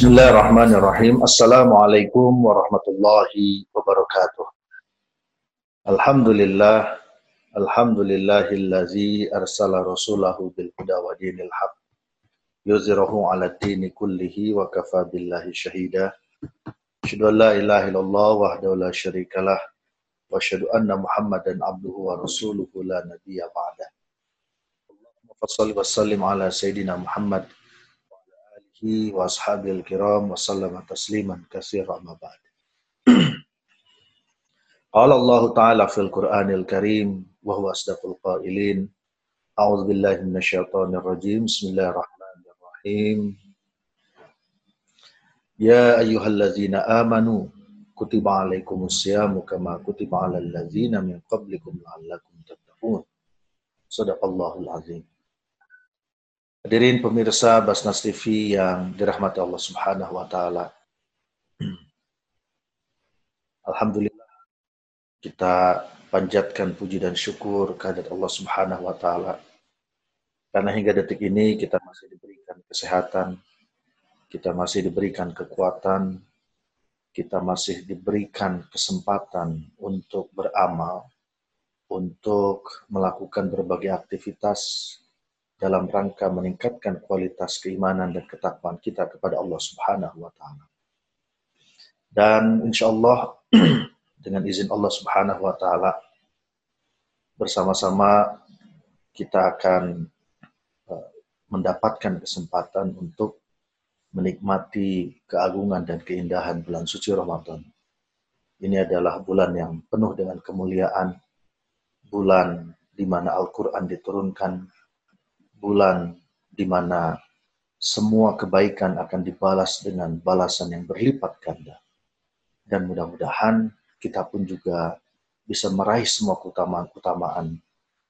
Bismillahirrahmanirrahim. Assalamualaikum warahmatullahi wabarakatuh. Alhamdulillah. Alhamdulillahillazi arsala rasulahu bil huda wa dinil haq. Yuzirahu ala dini kullihi wa kafa billahi syahida. Asyhadu an la ilaha illallah wahdahu la syarikalah. Wa asyhadu anna Muhammadan abduhu wa rasuluhu la nabiyya ba'da. Allahumma salli wa sallim ala sayyidina Muhammad آله وأصحابي الكرام وسلم تسليما كثيرا ما بعد. قال الله تعالى في القرآن الكريم وهو أصدق القائلين أعوذ بالله من الشيطان الرجيم بسم الله الرحمن الرحيم. يا أيها الذين آمنوا كتب عليكم الصيام كما كتب على الذين من قبلكم لعلكم تتقون. صدق الله العظيم. Hadirin pemirsa Basnas TV yang dirahmati Allah Subhanahu wa taala. Alhamdulillah kita panjatkan puji dan syukur kehadirat Allah Subhanahu wa taala. Karena hingga detik ini kita masih diberikan kesehatan, kita masih diberikan kekuatan, kita masih diberikan kesempatan untuk beramal, untuk melakukan berbagai aktivitas dalam rangka meningkatkan kualitas keimanan dan ketakwaan kita kepada Allah Subhanahu wa taala. Dan insya Allah dengan izin Allah Subhanahu wa taala bersama-sama kita akan uh, mendapatkan kesempatan untuk menikmati keagungan dan keindahan bulan suci Ramadan. Ini adalah bulan yang penuh dengan kemuliaan, bulan di mana Al-Quran diturunkan, bulan di mana semua kebaikan akan dibalas dengan balasan yang berlipat ganda. Dan mudah-mudahan kita pun juga bisa meraih semua keutamaan-keutamaan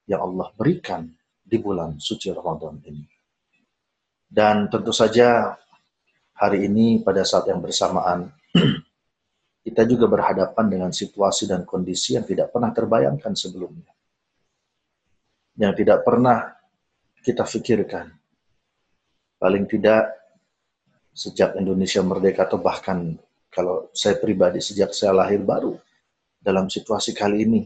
yang Allah berikan di bulan suci Ramadan ini. Dan tentu saja hari ini pada saat yang bersamaan kita juga berhadapan dengan situasi dan kondisi yang tidak pernah terbayangkan sebelumnya. Yang tidak pernah kita pikirkan. Paling tidak sejak Indonesia merdeka atau bahkan kalau saya pribadi sejak saya lahir baru dalam situasi kali ini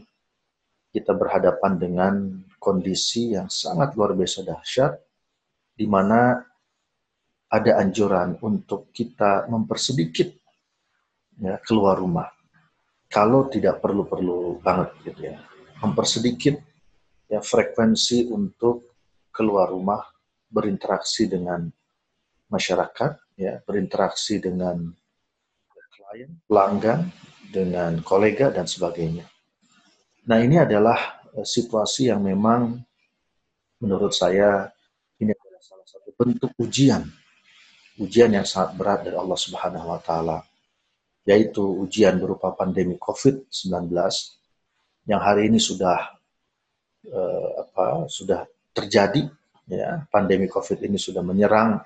kita berhadapan dengan kondisi yang sangat luar biasa dahsyat di mana ada anjuran untuk kita mempersedikit ya, keluar rumah kalau tidak perlu-perlu banget gitu ya mempersedikit ya frekuensi untuk keluar rumah berinteraksi dengan masyarakat, ya, berinteraksi dengan klien, pelanggan, dengan kolega dan sebagainya. Nah, ini adalah eh, situasi yang memang menurut saya ini adalah salah satu bentuk ujian. Ujian yang sangat berat dari Allah Subhanahu wa taala, yaitu ujian berupa pandemi Covid-19 yang hari ini sudah uh, apa sudah terjadi ya pandemi Covid ini sudah menyerang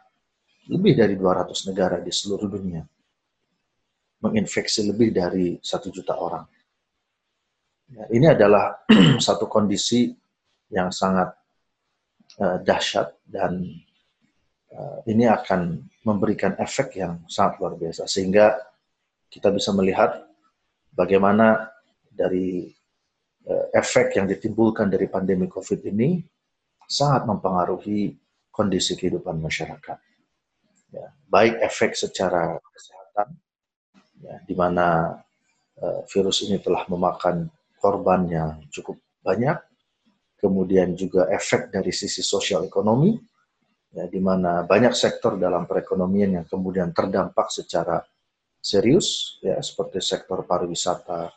lebih dari 200 negara di seluruh dunia menginfeksi lebih dari satu juta orang. Ya, ini adalah satu kondisi yang sangat uh, dahsyat dan uh, ini akan memberikan efek yang sangat luar biasa sehingga kita bisa melihat bagaimana dari uh, efek yang ditimbulkan dari pandemi COVID ini sangat mempengaruhi kondisi kehidupan masyarakat. Ya, baik efek secara kesehatan, ya, di mana uh, virus ini telah memakan korban yang cukup banyak, kemudian juga efek dari sisi sosial ekonomi, ya, di mana banyak sektor dalam perekonomian yang kemudian terdampak secara serius, ya, seperti sektor pariwisata,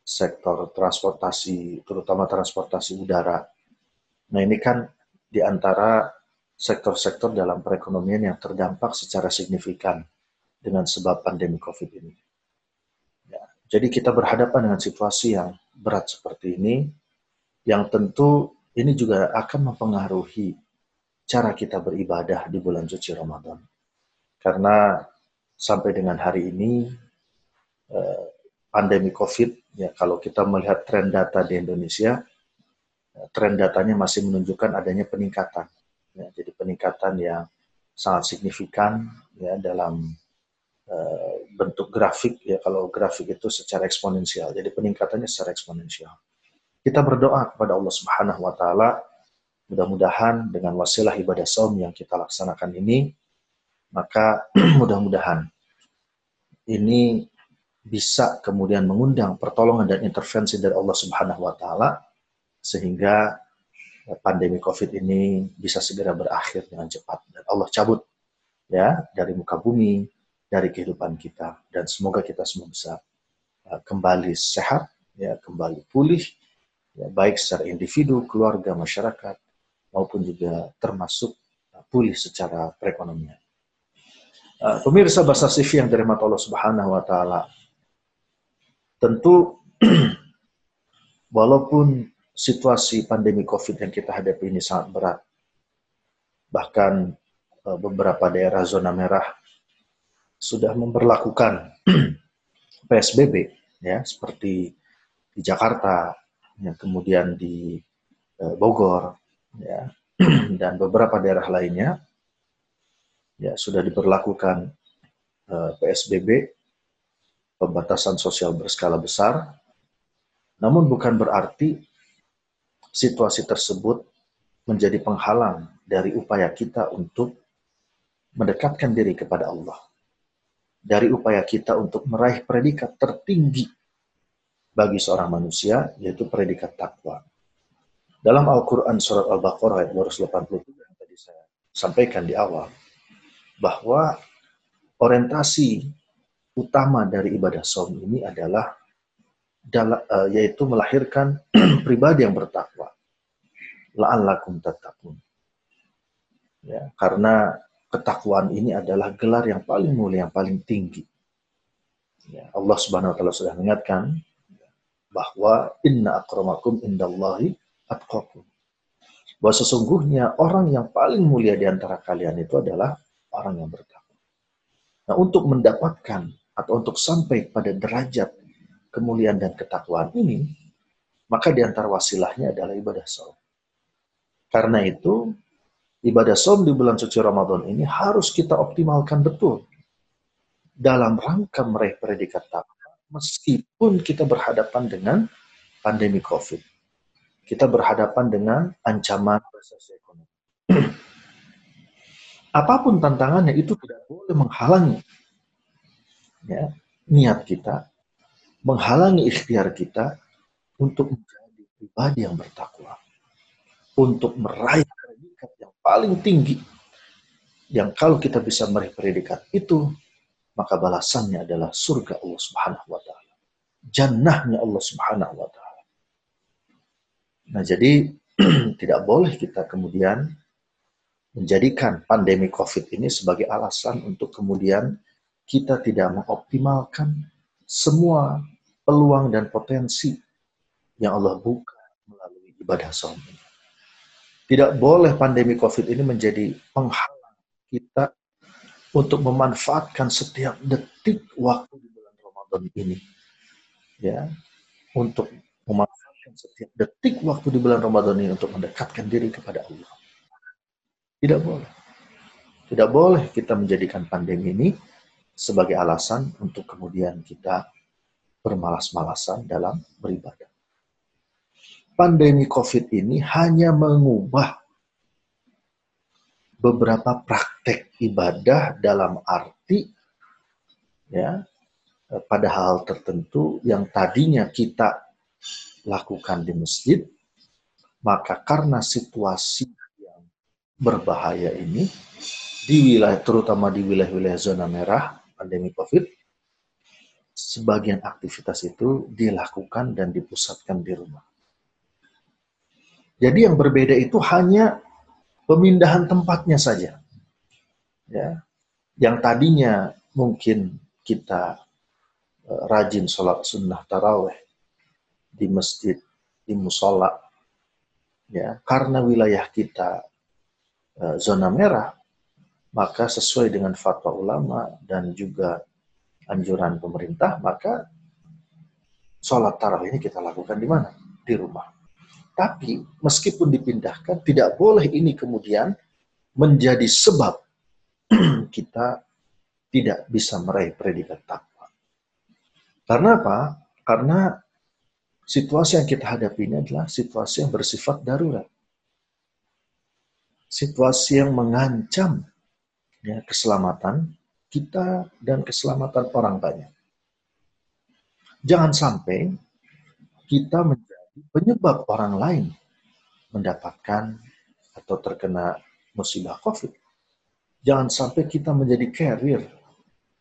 sektor transportasi, terutama transportasi udara, Nah ini kan di antara sektor-sektor dalam perekonomian yang terdampak secara signifikan dengan sebab pandemi COVID ini. Ya, jadi kita berhadapan dengan situasi yang berat seperti ini, yang tentu ini juga akan mempengaruhi cara kita beribadah di bulan suci Ramadan. Karena sampai dengan hari ini, eh, pandemi COVID, ya kalau kita melihat tren data di Indonesia, tren datanya masih menunjukkan adanya peningkatan. Ya, jadi peningkatan yang sangat signifikan ya dalam uh, bentuk grafik ya kalau grafik itu secara eksponensial. Jadi peningkatannya secara eksponensial. Kita berdoa kepada Allah Subhanahu wa taala mudah-mudahan dengan wasilah ibadah saum yang kita laksanakan ini maka mudah-mudahan ini bisa kemudian mengundang pertolongan dan intervensi dari Allah Subhanahu wa taala sehingga pandemi Covid ini bisa segera berakhir dengan cepat dan Allah cabut ya dari muka bumi, dari kehidupan kita dan semoga kita semua bisa uh, kembali sehat ya, kembali pulih ya, baik secara individu, keluarga, masyarakat maupun juga termasuk uh, pulih secara perekonomian. Pemirsa bahasa CV yang dari Allah Subhanahu wa taala. Tentu walaupun situasi pandemi Covid yang kita hadapi ini sangat berat. Bahkan eh, beberapa daerah zona merah sudah memperlakukan PSBB ya seperti di Jakarta, ya, kemudian di eh, Bogor ya dan beberapa daerah lainnya ya sudah diberlakukan eh, PSBB pembatasan sosial berskala besar. Namun bukan berarti situasi tersebut menjadi penghalang dari upaya kita untuk mendekatkan diri kepada Allah. Dari upaya kita untuk meraih predikat tertinggi bagi seorang manusia, yaitu predikat takwa. Dalam Al-Quran Surat Al-Baqarah ayat 287 yang tadi saya sampaikan di awal, bahwa orientasi utama dari ibadah saum ini adalah uh, yaitu melahirkan pribadi yang bertakwa. La'allakum tattaqun. Ya, karena ketakwaan ini adalah gelar yang paling mulia, yang paling tinggi. Ya, Allah Subhanahu wa taala sudah mengingatkan bahwa inna akramakum indallahi atqakum. Bahwa sesungguhnya orang yang paling mulia di antara kalian itu adalah orang yang bertakwa. Nah, untuk mendapatkan atau untuk sampai pada derajat kemuliaan dan ketakwaan ini, maka di antara wasilahnya adalah ibadah saum. Karena itu, ibadah saum di bulan suci Ramadan ini harus kita optimalkan betul dalam rangka meraih predikat takwa, meskipun kita berhadapan dengan pandemi COVID. Kita berhadapan dengan ancaman resesi ekonomi. Apa pun tantangannya itu tidak boleh menghalangi ya, niat kita menghalangi ikhtiar kita untuk menjadi pribadi yang bertakwa. Untuk meraih predikat yang paling tinggi. Yang kalau kita bisa meraih predikat itu, maka balasannya adalah surga Allah Subhanahu wa taala. Jannahnya Allah Subhanahu wa taala. Nah, jadi tidak boleh kita kemudian menjadikan pandemi Covid ini sebagai alasan untuk kemudian kita tidak mengoptimalkan semua peluang dan potensi yang Allah buka melalui ibadah saum ini. Tidak boleh pandemi COVID ini menjadi penghalang kita untuk memanfaatkan setiap detik waktu di bulan Ramadan ini. Ya, untuk memanfaatkan setiap detik waktu di bulan Ramadan ini untuk mendekatkan diri kepada Allah. Tidak boleh. Tidak boleh kita menjadikan pandemi ini sebagai alasan untuk kemudian kita bermalas-malasan dalam beribadah. Pandemi COVID ini hanya mengubah beberapa praktek ibadah dalam arti ya pada hal tertentu yang tadinya kita lakukan di masjid maka karena situasi yang berbahaya ini di wilayah terutama di wilayah-wilayah zona merah pandemi Covid sebagian aktivitas itu dilakukan dan dipusatkan di rumah. Jadi yang berbeda itu hanya pemindahan tempatnya saja. Ya. Yang tadinya mungkin kita uh, rajin sholat sunnah taraweh di masjid, di musola, ya karena wilayah kita uh, zona merah, maka sesuai dengan fatwa ulama dan juga anjuran pemerintah, maka sholat tarawih ini kita lakukan di mana? Di rumah. Tapi meskipun dipindahkan, tidak boleh ini kemudian menjadi sebab kita tidak bisa meraih predikat takwa. Karena apa? Karena situasi yang kita hadapi ini adalah situasi yang bersifat darurat. Situasi yang mengancam ya, keselamatan kita dan keselamatan orang banyak. Jangan sampai kita menjadi penyebab orang lain mendapatkan atau terkena musibah COVID. Jangan sampai kita menjadi carrier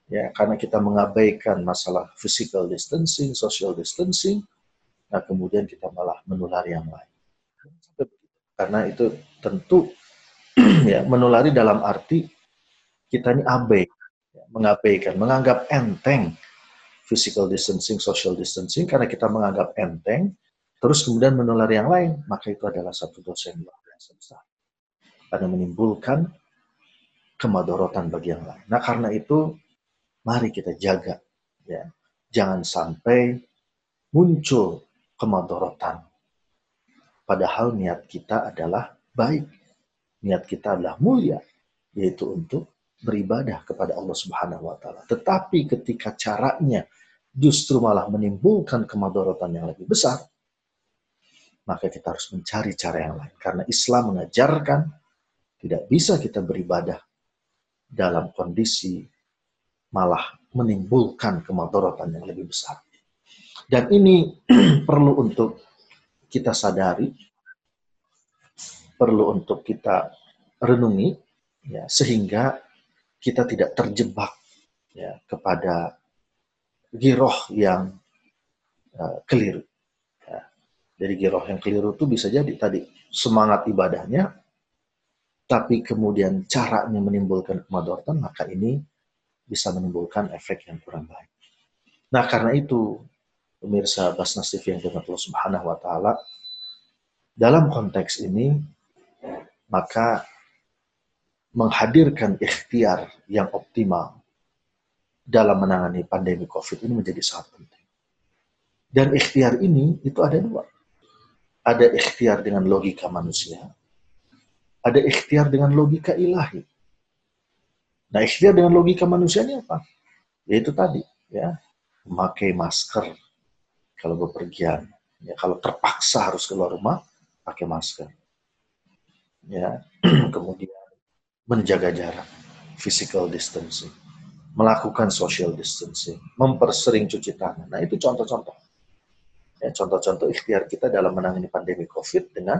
ya karena kita mengabaikan masalah physical distancing, social distancing, nah kemudian kita malah menulari yang lain. Karena itu tentu ya menulari dalam arti kita ini abai, mengabaikan, menganggap enteng physical distancing, social distancing karena kita menganggap enteng, terus kemudian menulari yang lain, maka itu adalah satu dosa yang luar biasa besar. Karena menimbulkan kemadorotan bagi yang lain. Nah karena itu mari kita jaga ya jangan sampai muncul kemadorotan padahal niat kita adalah baik niat kita adalah mulia yaitu untuk beribadah kepada Allah Subhanahu wa taala tetapi ketika caranya justru malah menimbulkan kemadorotan yang lebih besar maka kita harus mencari cara yang lain karena Islam mengajarkan tidak bisa kita beribadah dalam kondisi malah menimbulkan kemadorotan yang lebih besar. Dan ini perlu untuk kita sadari, perlu untuk kita renungi, ya, sehingga kita tidak terjebak ya, kepada giroh yang uh, keliru. Ya. Dari giroh yang keliru itu bisa jadi tadi semangat ibadahnya tapi kemudian caranya menimbulkan kemadorotan, maka ini bisa menimbulkan efek yang kurang baik. Nah, karena itu, pemirsa Basnas TV yang dengan Allah Subhanahu wa taala, dalam konteks ini maka menghadirkan ikhtiar yang optimal dalam menangani pandemi Covid ini menjadi sangat penting. Dan ikhtiar ini itu ada dua. Ada ikhtiar dengan logika manusia, ada ikhtiar dengan logika ilahi. Nah, ikhtiar dengan logika manusia ini apa? Yaitu tadi, ya, memakai masker kalau bepergian. Ya, kalau terpaksa harus keluar rumah, pakai masker. Ya, kemudian menjaga jarak, physical distancing, melakukan social distancing, mempersering cuci tangan. Nah, itu contoh-contoh. Ya, contoh-contoh ikhtiar kita dalam menangani pandemi COVID dengan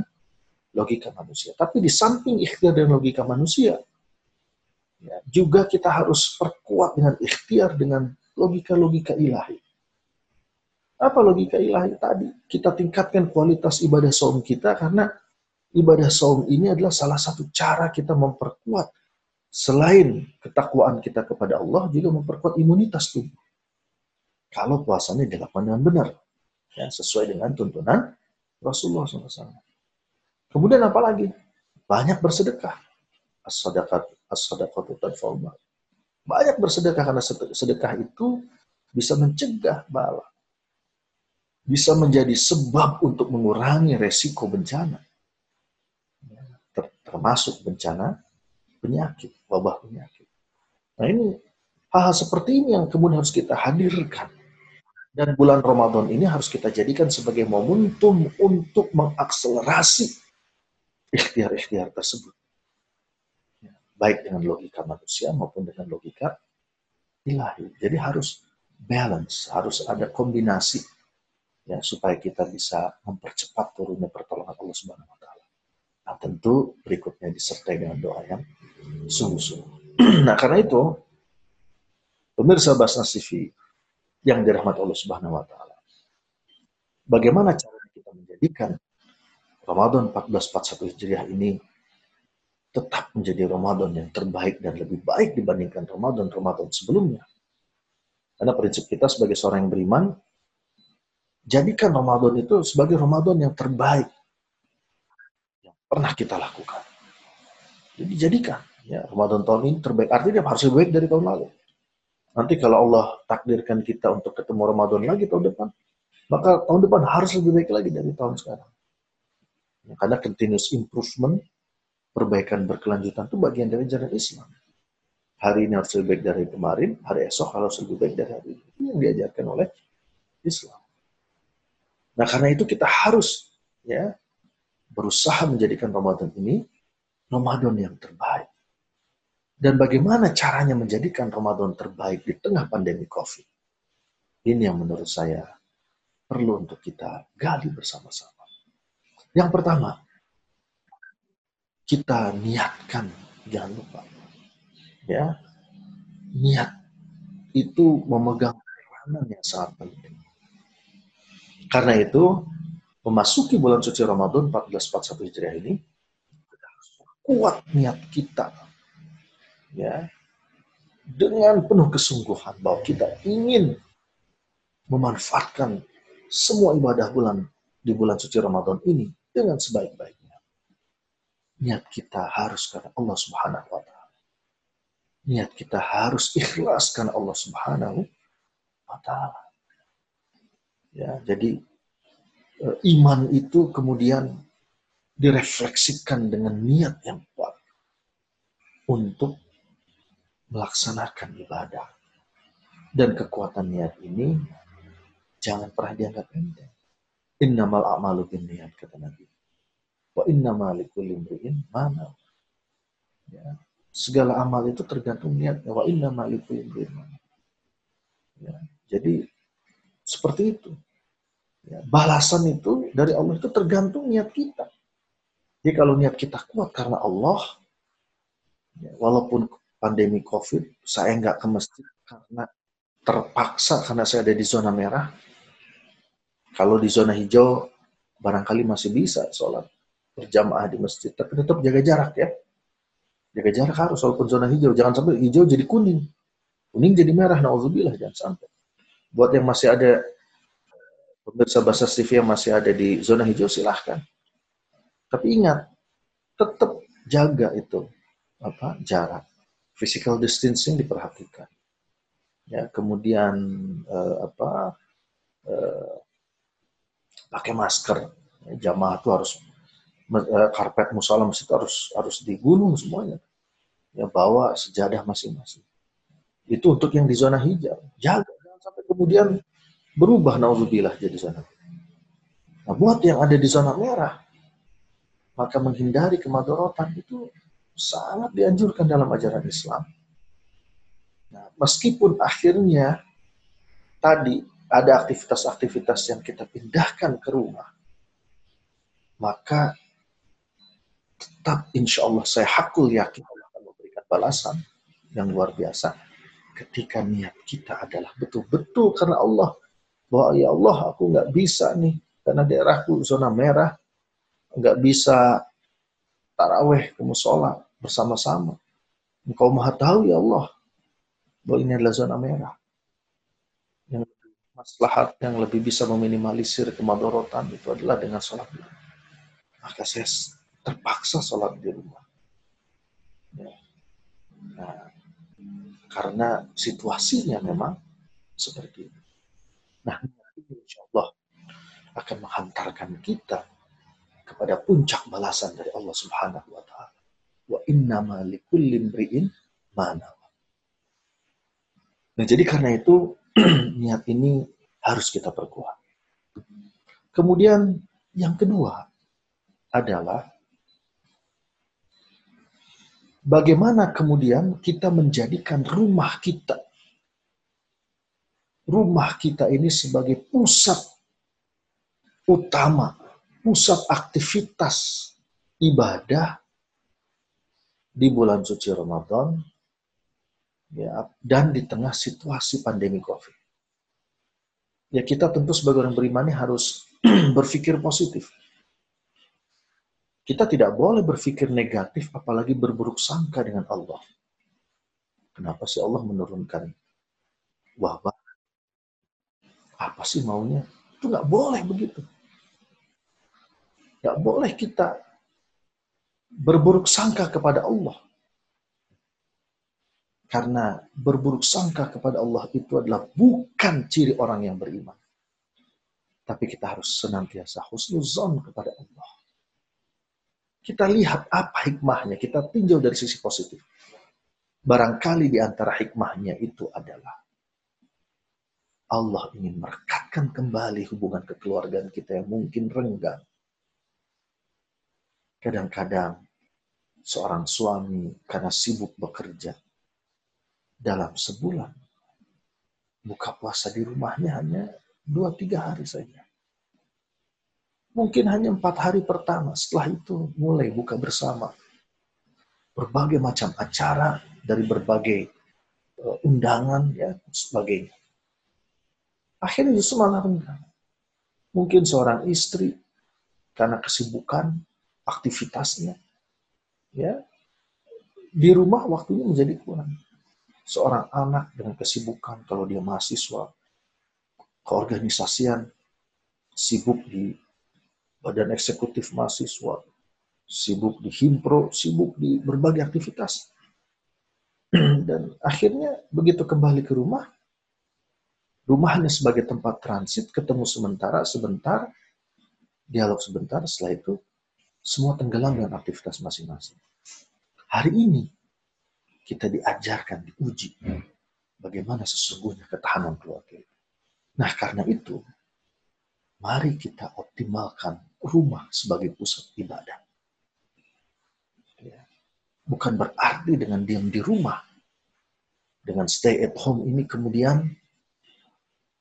logika manusia. Tapi di samping ikhtiar dan logika manusia, ya, juga kita harus perkuat dengan ikhtiar dengan logika-logika ilahi. Apa logika ilahi tadi? Kita tingkatkan kualitas ibadah saum kita karena ibadah saum ini adalah salah satu cara kita memperkuat selain ketakwaan kita kepada Allah juga memperkuat imunitas tubuh. Kalau puasanya dilakukan dengan benar, ya, sesuai dengan tuntunan Rasulullah SAW. Kemudian apa lagi? Banyak bersedekah. As-sadaqat as-sadaqatu Banyak bersedekah karena sedekah itu bisa mencegah bala. Bisa menjadi sebab untuk mengurangi resiko bencana. Termasuk bencana penyakit, wabah penyakit. Nah ini hal-hal seperti ini yang kemudian harus kita hadirkan. Dan bulan Ramadan ini harus kita jadikan sebagai momentum untuk mengakselerasi ikhtiar-ikhtiar tersebut. Ya, baik dengan logika manusia maupun dengan logika ilahi. Jadi harus balance, harus ada kombinasi ya supaya kita bisa mempercepat turunnya pertolongan Allah Subhanahu. Nah, tentu berikutnya disertai dengan doa yang sungguh-sungguh. nah, karena itu pemirsa Basnas TV yang dirahmati Allah Subhanahu wa taala. Bagaimana cara kita menjadikan Ramadan 1441 Hijriah ini tetap menjadi Ramadan yang terbaik dan lebih baik dibandingkan Ramadan-Ramadan sebelumnya. Karena prinsip kita sebagai seorang yang beriman, jadikan Ramadan itu sebagai Ramadan yang terbaik pernah kita lakukan. Jadi jadikan ya Ramadan tahun ini terbaik. Artinya harus lebih baik dari tahun lalu. Nanti kalau Allah takdirkan kita untuk ketemu Ramadan lagi tahun depan, maka tahun depan harus lebih baik lagi dari tahun sekarang. Ya, karena continuous improvement, perbaikan berkelanjutan itu bagian dari ajaran Islam. hari ini harus lebih baik dari kemarin, hari esok harus lebih baik dari hari ini. Ini yang diajarkan oleh Islam. Nah, karena itu kita harus ya berusaha menjadikan Ramadan ini Ramadan yang terbaik. Dan bagaimana caranya menjadikan Ramadan terbaik di tengah pandemi Covid? Ini yang menurut saya perlu untuk kita gali bersama-sama. Yang pertama, kita niatkan, jangan lupa ya niat itu memegang peranan yang sangat penting. Karena itu, memasuki bulan suci Ramadan 1441 Hijriah ini, kuat niat kita. Ya, dengan penuh kesungguhan bahwa kita ingin memanfaatkan semua ibadah bulan di bulan suci Ramadan ini dengan sebaik-baiknya. Niat kita harus karena Allah Subhanahu wa taala niat kita harus ikhlas karena Allah Subhanahu wa taala. Ya, jadi iman itu kemudian direfleksikan dengan niat yang kuat untuk melaksanakan ibadah. Dan kekuatan niat ini jangan pernah dianggap enteng. Innamal a'malu bin niat kata Nabi. Wa innamal imri'in mana. Ya, segala amal itu tergantung niatnya. Wa inna ya, Jadi seperti itu. Balasan itu dari Allah itu tergantung niat kita. Jadi kalau niat kita kuat karena Allah, ya, walaupun pandemi COVID, saya nggak ke masjid karena terpaksa karena saya ada di zona merah. Kalau di zona hijau, barangkali masih bisa sholat berjamaah di masjid, tapi tetap jaga jarak ya. Jaga jarak harus, walaupun zona hijau. Jangan sampai hijau jadi kuning. Kuning jadi merah, na'udzubillah, jangan sampai. Buat yang masih ada, pemirsa bahasa TV yang masih ada di zona hijau, silahkan. Tapi ingat, tetap jaga itu apa jarak. Physical distancing diperhatikan. Ya, kemudian eh, apa eh, pakai masker. Jamaah itu harus Eh, karpet musola masjid harus harus digunung semuanya. Ya bawa sejadah masing-masing. Itu untuk yang di zona hijau. Jaga jangan sampai kemudian berubah naudzubillah jadi zona. Nah, buat yang ada di zona merah, maka menghindari kemadorotan itu sangat dianjurkan dalam ajaran Islam. Nah, meskipun akhirnya tadi ada aktivitas-aktivitas yang kita pindahkan ke rumah, maka tetap insya Allah saya hakul yakin Allah akan memberikan balasan yang luar biasa ketika niat kita adalah betul-betul karena Allah bahwa ya Allah aku nggak bisa nih karena daerahku zona merah nggak bisa taraweh ke musola bersama-sama engkau maha tahu ya Allah bahwa ini adalah zona merah yang maslahat yang lebih bisa meminimalisir kemadorotan itu adalah dengan sholat maka saya terpaksa sholat di rumah. Ya. Nah, karena situasinya memang seperti ini. Nah, insya Allah akan menghantarkan kita kepada puncak balasan dari Allah Subhanahu wa taala. Wa inna likulli imri'in mana. Nah, jadi karena itu niat ini harus kita perkuat. Kemudian yang kedua adalah bagaimana kemudian kita menjadikan rumah kita, rumah kita ini sebagai pusat utama, pusat aktivitas ibadah di bulan suci Ramadan ya dan di tengah situasi pandemi Covid. Ya kita tentu sebagai orang beriman harus berpikir positif kita tidak boleh berpikir negatif, apalagi berburuk sangka dengan Allah. Kenapa sih Allah menurunkan wabah? Apa sih maunya? Itu nggak boleh begitu. Nggak boleh kita berburuk sangka kepada Allah. Karena berburuk sangka kepada Allah itu adalah bukan ciri orang yang beriman. Tapi kita harus senantiasa husnuzon kepada Allah kita lihat apa hikmahnya, kita tinjau dari sisi positif. Barangkali di antara hikmahnya itu adalah Allah ingin merekatkan kembali hubungan kekeluargaan kita yang mungkin renggang. Kadang-kadang seorang suami karena sibuk bekerja dalam sebulan buka puasa di rumahnya hanya dua tiga hari saja. Mungkin hanya empat hari pertama. Setelah itu mulai buka bersama. Berbagai macam acara dari berbagai uh, undangan ya sebagainya akhirnya justru malah renggang. Mungkin seorang istri karena kesibukan aktivitasnya, ya di rumah waktunya menjadi kurang. Seorang anak dengan kesibukan kalau dia mahasiswa, keorganisasian, sibuk di badan eksekutif mahasiswa, sibuk di himpro, sibuk di berbagai aktivitas. Dan akhirnya begitu kembali ke rumah, Rumah hanya sebagai tempat transit, ketemu sementara, sebentar, dialog sebentar, setelah itu semua tenggelam dengan aktivitas masing-masing. Hari ini kita diajarkan, diuji bagaimana sesungguhnya ketahanan keluarga itu. Nah karena itu, mari kita optimalkan rumah sebagai pusat ibadah. Ya. Bukan berarti dengan diam di rumah, dengan stay at home ini kemudian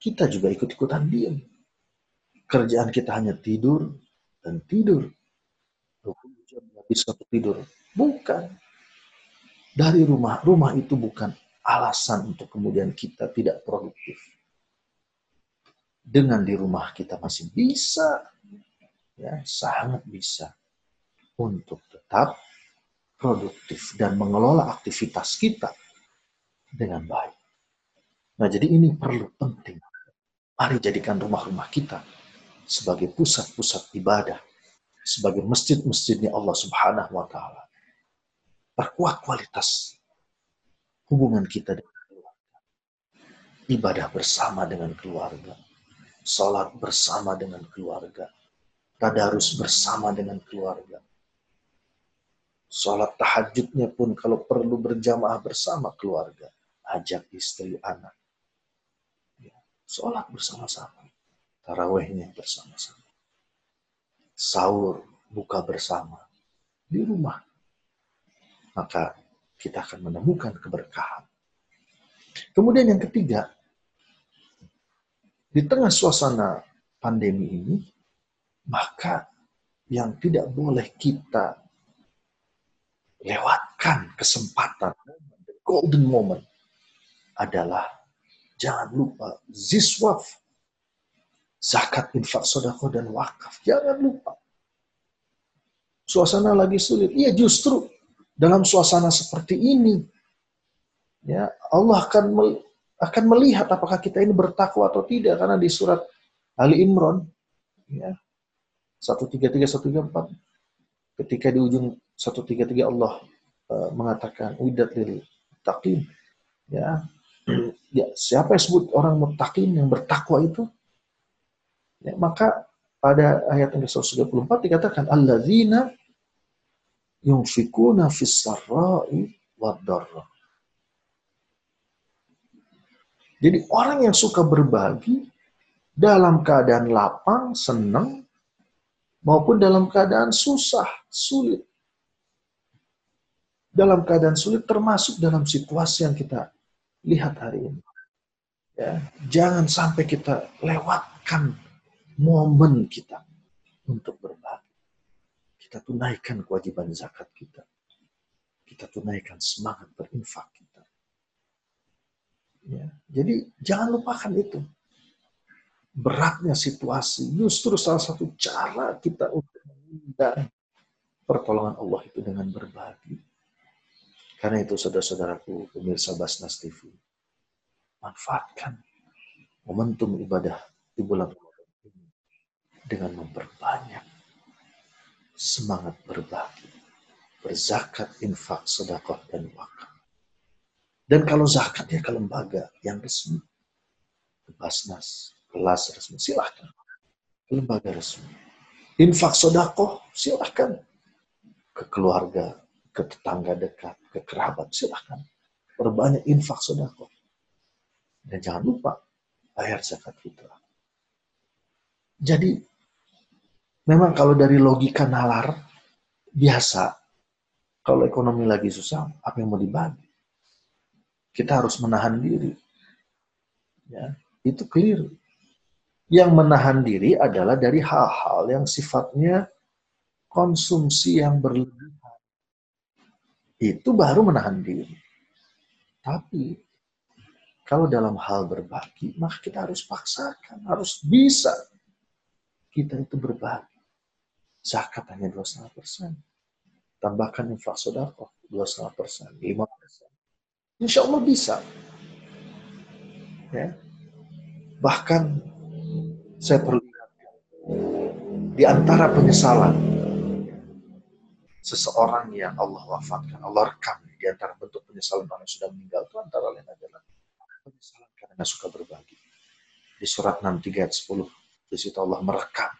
kita juga ikut-ikutan diam. Kerjaan kita hanya tidur dan tidur. 20 jam tidur. Bukan. Dari rumah, rumah itu bukan alasan untuk kemudian kita tidak produktif. Dengan di rumah kita masih bisa, ya sangat bisa untuk tetap produktif dan mengelola aktivitas kita dengan baik. Nah, jadi ini perlu penting Mari jadikan rumah-rumah kita sebagai pusat-pusat ibadah, sebagai masjid-masjidnya Allah Subhanahu wa taala. Perkuat kualitas hubungan kita dengan keluarga. Ibadah bersama dengan keluarga. Salat bersama dengan keluarga. Tadarus bersama dengan keluarga. Salat tahajudnya pun kalau perlu berjamaah bersama keluarga. Ajak istri, anak Sholat bersama-sama. Tarawehnya bersama-sama. Sahur, buka bersama. Di rumah. Maka kita akan menemukan keberkahan. Kemudian yang ketiga, di tengah suasana pandemi ini, maka yang tidak boleh kita lewatkan kesempatan, the golden moment, adalah Jangan lupa ziswaf. Zakat, infak, sodako, dan wakaf. Jangan lupa. Suasana lagi sulit. Iya justru dalam suasana seperti ini, ya Allah akan akan melihat apakah kita ini bertakwa atau tidak karena di surat Ali Imran ya 133 134 ketika di ujung 133 Allah uh, mengatakan widat lil taqim ya ya siapa yang sebut orang mutakin yang bertakwa itu? Ya, maka pada ayat yang ke-134 dikatakan alladzina yunfikuna fis sarra'i wadharra. Jadi orang yang suka berbagi dalam keadaan lapang, senang, maupun dalam keadaan susah, sulit. Dalam keadaan sulit termasuk dalam situasi yang kita lihat hari ini. Ya, jangan sampai kita lewatkan momen kita untuk berbagi. Kita tunaikan kewajiban zakat kita. Kita tunaikan semangat berinfak kita. Ya, jadi jangan lupakan itu. Beratnya situasi justru salah satu cara kita untuk mengundang pertolongan Allah itu dengan berbagi karena itu saudara-saudaraku, pemirsa Basnas TV, manfaatkan momentum ibadah di bulan Ramadan ini dengan memperbanyak semangat berbagi, berzakat, infak, sedekah, dan wakaf. Dan kalau zakat ya ke lembaga yang resmi, ke Basnas, kelas resmi, silahkan. Ke lembaga resmi. Infak sodakoh, silahkan. Ke keluarga, ke tetangga dekat, ke kerabat, silahkan. perbanyak infak sodako. Dan jangan lupa bayar zakat fitrah. Jadi memang kalau dari logika nalar biasa kalau ekonomi lagi susah apa yang mau dibagi kita harus menahan diri ya itu keliru yang menahan diri adalah dari hal-hal yang sifatnya konsumsi yang berlebihan itu baru menahan diri tapi kalau dalam hal berbagi maka kita harus paksakan harus bisa kita itu berbagi zakat hanya 2,5 persen. Tambahkan infak sodako 2,5 persen, 5 persen. Insya Allah bisa. Ya. Bahkan saya perlu di antara penyesalan seseorang yang Allah wafatkan, Allah rekam di antara bentuk penyesalan orang yang sudah meninggal itu antara lain adalah penyesalan karena suka berbagi. Di surat 63 ayat 10, di situ Allah merekam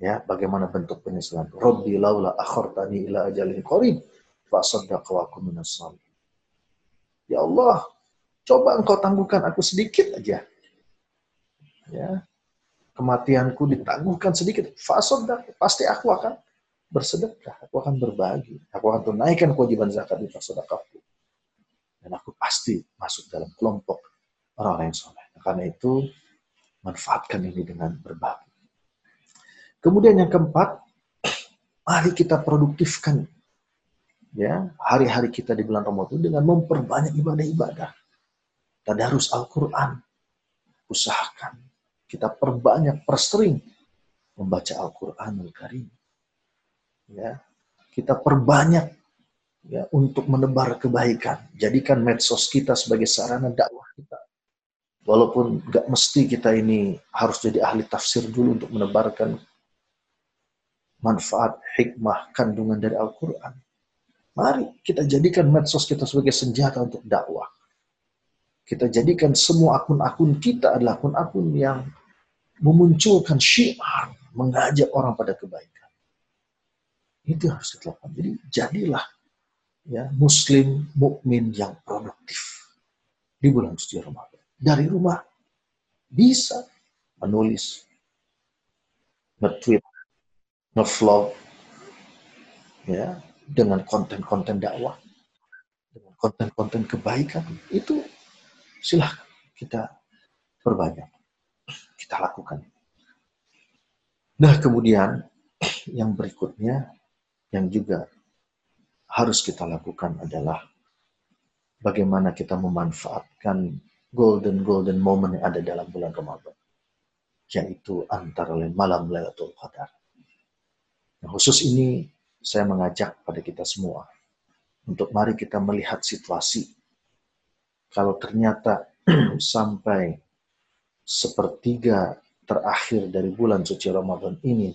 Ya, bagaimana bentuk penyesalan? Rabbi laula akhartani ila ajalin qarib fa saddaqa wa Ya Allah, coba engkau tangguhkan aku sedikit aja. Ya. Kematianku ditangguhkan sedikit. Fasodak, pasti aku akan bersedekah, aku akan berbagi, aku akan tunaikan kewajiban zakat di fasodakahku. Dan aku pasti masuk dalam kelompok orang-orang yang soleh. Karena itu, manfaatkan ini dengan berbagi. Kemudian yang keempat, mari kita produktifkan ya hari-hari kita di bulan Ramadan dengan memperbanyak ibadah-ibadah. Tadarus Al-Quran. Usahakan kita perbanyak, persering membaca Al-Quranul Karim. Ya, kita perbanyak ya untuk menebar kebaikan. Jadikan medsos kita sebagai sarana dakwah kita. Walaupun gak mesti kita ini harus jadi ahli tafsir dulu untuk menebarkan manfaat, hikmah, kandungan dari Al-Quran. Mari kita jadikan medsos kita sebagai senjata untuk dakwah. Kita jadikan semua akun-akun kita adalah akun-akun yang memunculkan syiar, mengajak orang pada kebaikan. Itu harus kita lakukan. Jadi jadilah ya muslim mukmin yang produktif di bulan suci Ramadan. Dari rumah bisa menulis, nge-tweet, ngevlog ya dengan konten-konten dakwah dengan konten-konten kebaikan itu silahkan kita perbanyak kita lakukan nah kemudian yang berikutnya yang juga harus kita lakukan adalah bagaimana kita memanfaatkan golden golden moment yang ada dalam bulan Ramadan yaitu antara lain malam Lailatul Qadar Nah, khusus ini saya mengajak pada kita semua untuk mari kita melihat situasi. Kalau ternyata sampai sepertiga terakhir dari bulan suci Ramadan ini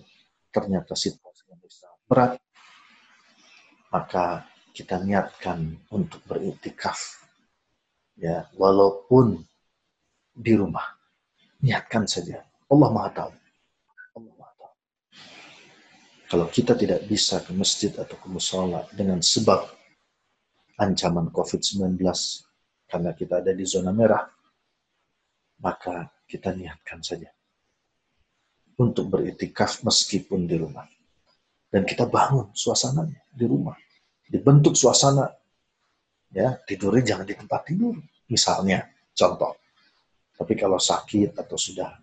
ternyata situasi yang berat, maka kita niatkan untuk beriktikaf. Ya, walaupun di rumah. Niatkan saja. Allah Maha tahu. Kalau kita tidak bisa ke masjid atau ke musola dengan sebab ancaman COVID-19 karena kita ada di zona merah, maka kita niatkan saja untuk beritikaf meskipun di rumah. Dan kita bangun suasananya di rumah. Dibentuk suasana. Ya, tidurnya jangan di tempat tidur. Misalnya, contoh. Tapi kalau sakit atau sudah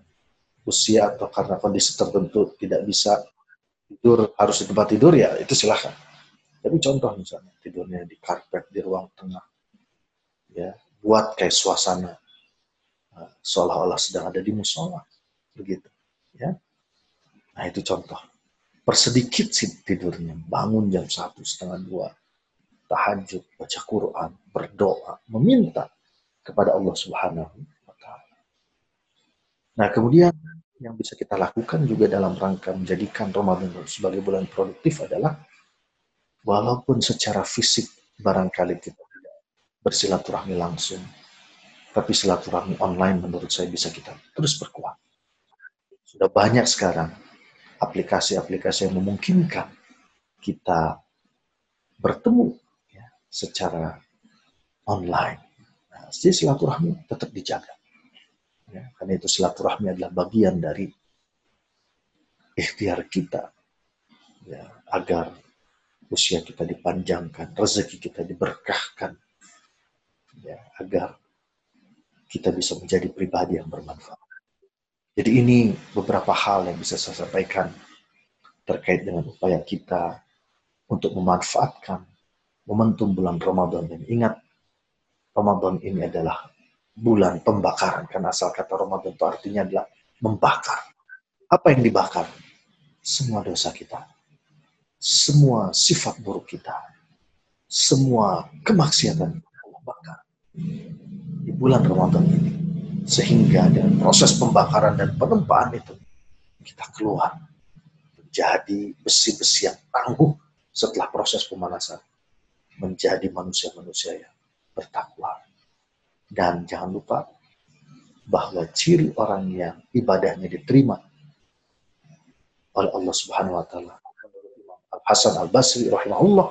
usia atau karena kondisi tertentu tidak bisa tidur harus di tempat tidur ya itu silahkan. Tapi contoh misalnya tidurnya di karpet di ruang tengah, ya buat kayak suasana uh, seolah-olah sedang ada di musola, begitu, ya. Nah itu contoh. Persedikit tidurnya, bangun jam satu setengah dua, tahajud, baca Quran, berdoa, meminta kepada Allah Subhanahu wa Ta'ala. Nah, kemudian yang bisa kita lakukan juga dalam rangka menjadikan Ramadan sebagai bulan produktif adalah walaupun secara fisik barangkali kita tidak bersilaturahmi langsung, tapi silaturahmi online menurut saya bisa kita terus berkuat. Sudah banyak sekarang aplikasi-aplikasi yang memungkinkan kita bertemu ya, secara online. Nah, jadi silaturahmi tetap dijaga. Ya, karena itu silaturahmi adalah bagian dari ikhtiar kita ya, agar usia kita dipanjangkan, rezeki kita diberkahkan, ya, agar kita bisa menjadi pribadi yang bermanfaat. Jadi ini beberapa hal yang bisa saya sampaikan terkait dengan upaya kita untuk memanfaatkan momentum bulan Ramadan. Dan ingat, Ramadan ini adalah bulan pembakaran. Karena asal kata Ramadan itu artinya adalah membakar. Apa yang dibakar? Semua dosa kita. Semua sifat buruk kita. Semua kemaksiatan bakar di bulan Ramadan ini. Sehingga dengan proses pembakaran dan penempaan itu, kita keluar menjadi besi-besi yang tangguh setelah proses pemanasan. Menjadi manusia-manusia yang bertakwa. Dan jangan lupa bahwa ciri orang yang ibadahnya diterima oleh Allah Subhanahu wa taala. Al Hasan Al Basri rahimahullah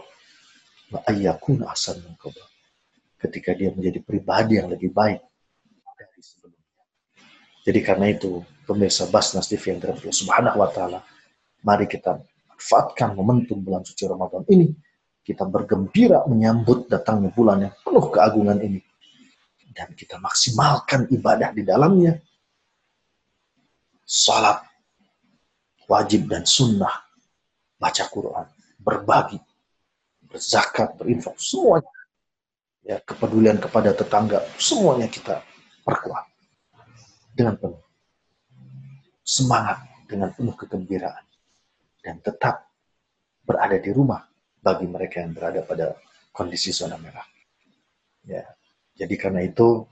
min ketika dia menjadi pribadi yang lebih baik. Jadi karena itu, pemirsa Basnas TV yang dirahmati Subhanahu wa taala, mari kita manfaatkan momentum bulan suci Ramadan ini. Kita bergembira menyambut datangnya bulan yang penuh keagungan ini. Dan kita maksimalkan ibadah di dalamnya. Salat, wajib dan sunnah, baca Quran, berbagi, berzakat, berinfak, semuanya ya, kepedulian kepada tetangga, semuanya kita perkuat dengan penuh semangat, dengan penuh kegembiraan, dan tetap berada di rumah bagi mereka yang berada pada kondisi zona merah. Ya, jadi karena itu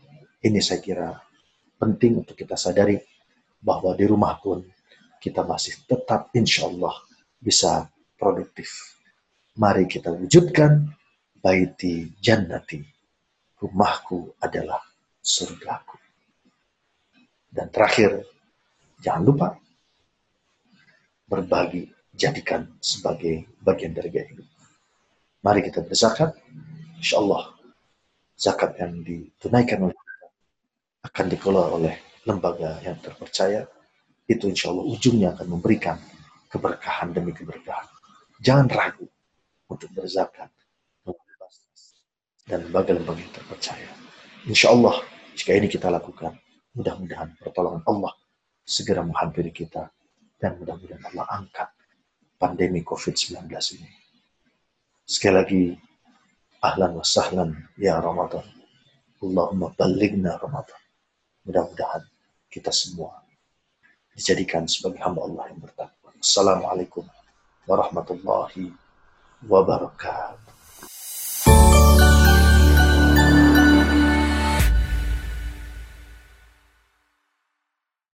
ini saya kira penting untuk kita sadari bahwa di rumah pun kita masih tetap insya Allah bisa produktif. Mari kita wujudkan baiti jannati. Rumahku adalah surgaku. Dan terakhir, jangan lupa berbagi, jadikan sebagai bagian dari gaya hidup. Mari kita berzakat. Insya Allah, zakat yang ditunaikan oleh kita akan dikelola oleh lembaga yang terpercaya. Itu insya Allah ujungnya akan memberikan keberkahan demi keberkahan. Jangan ragu untuk berzakat dan lembaga-lembaga yang terpercaya. Insya Allah, jika ini kita lakukan, mudah-mudahan pertolongan Allah segera menghampiri kita dan mudah-mudahan Allah angkat pandemi COVID-19 ini. Sekali lagi, ahlan wa sahlan ya Ramadan. Allahumma baligna Ramadan. Mudah-mudahan kita semua dijadikan sebagai hamba Allah yang bertakwa. Assalamualaikum warahmatullahi wabarakatuh.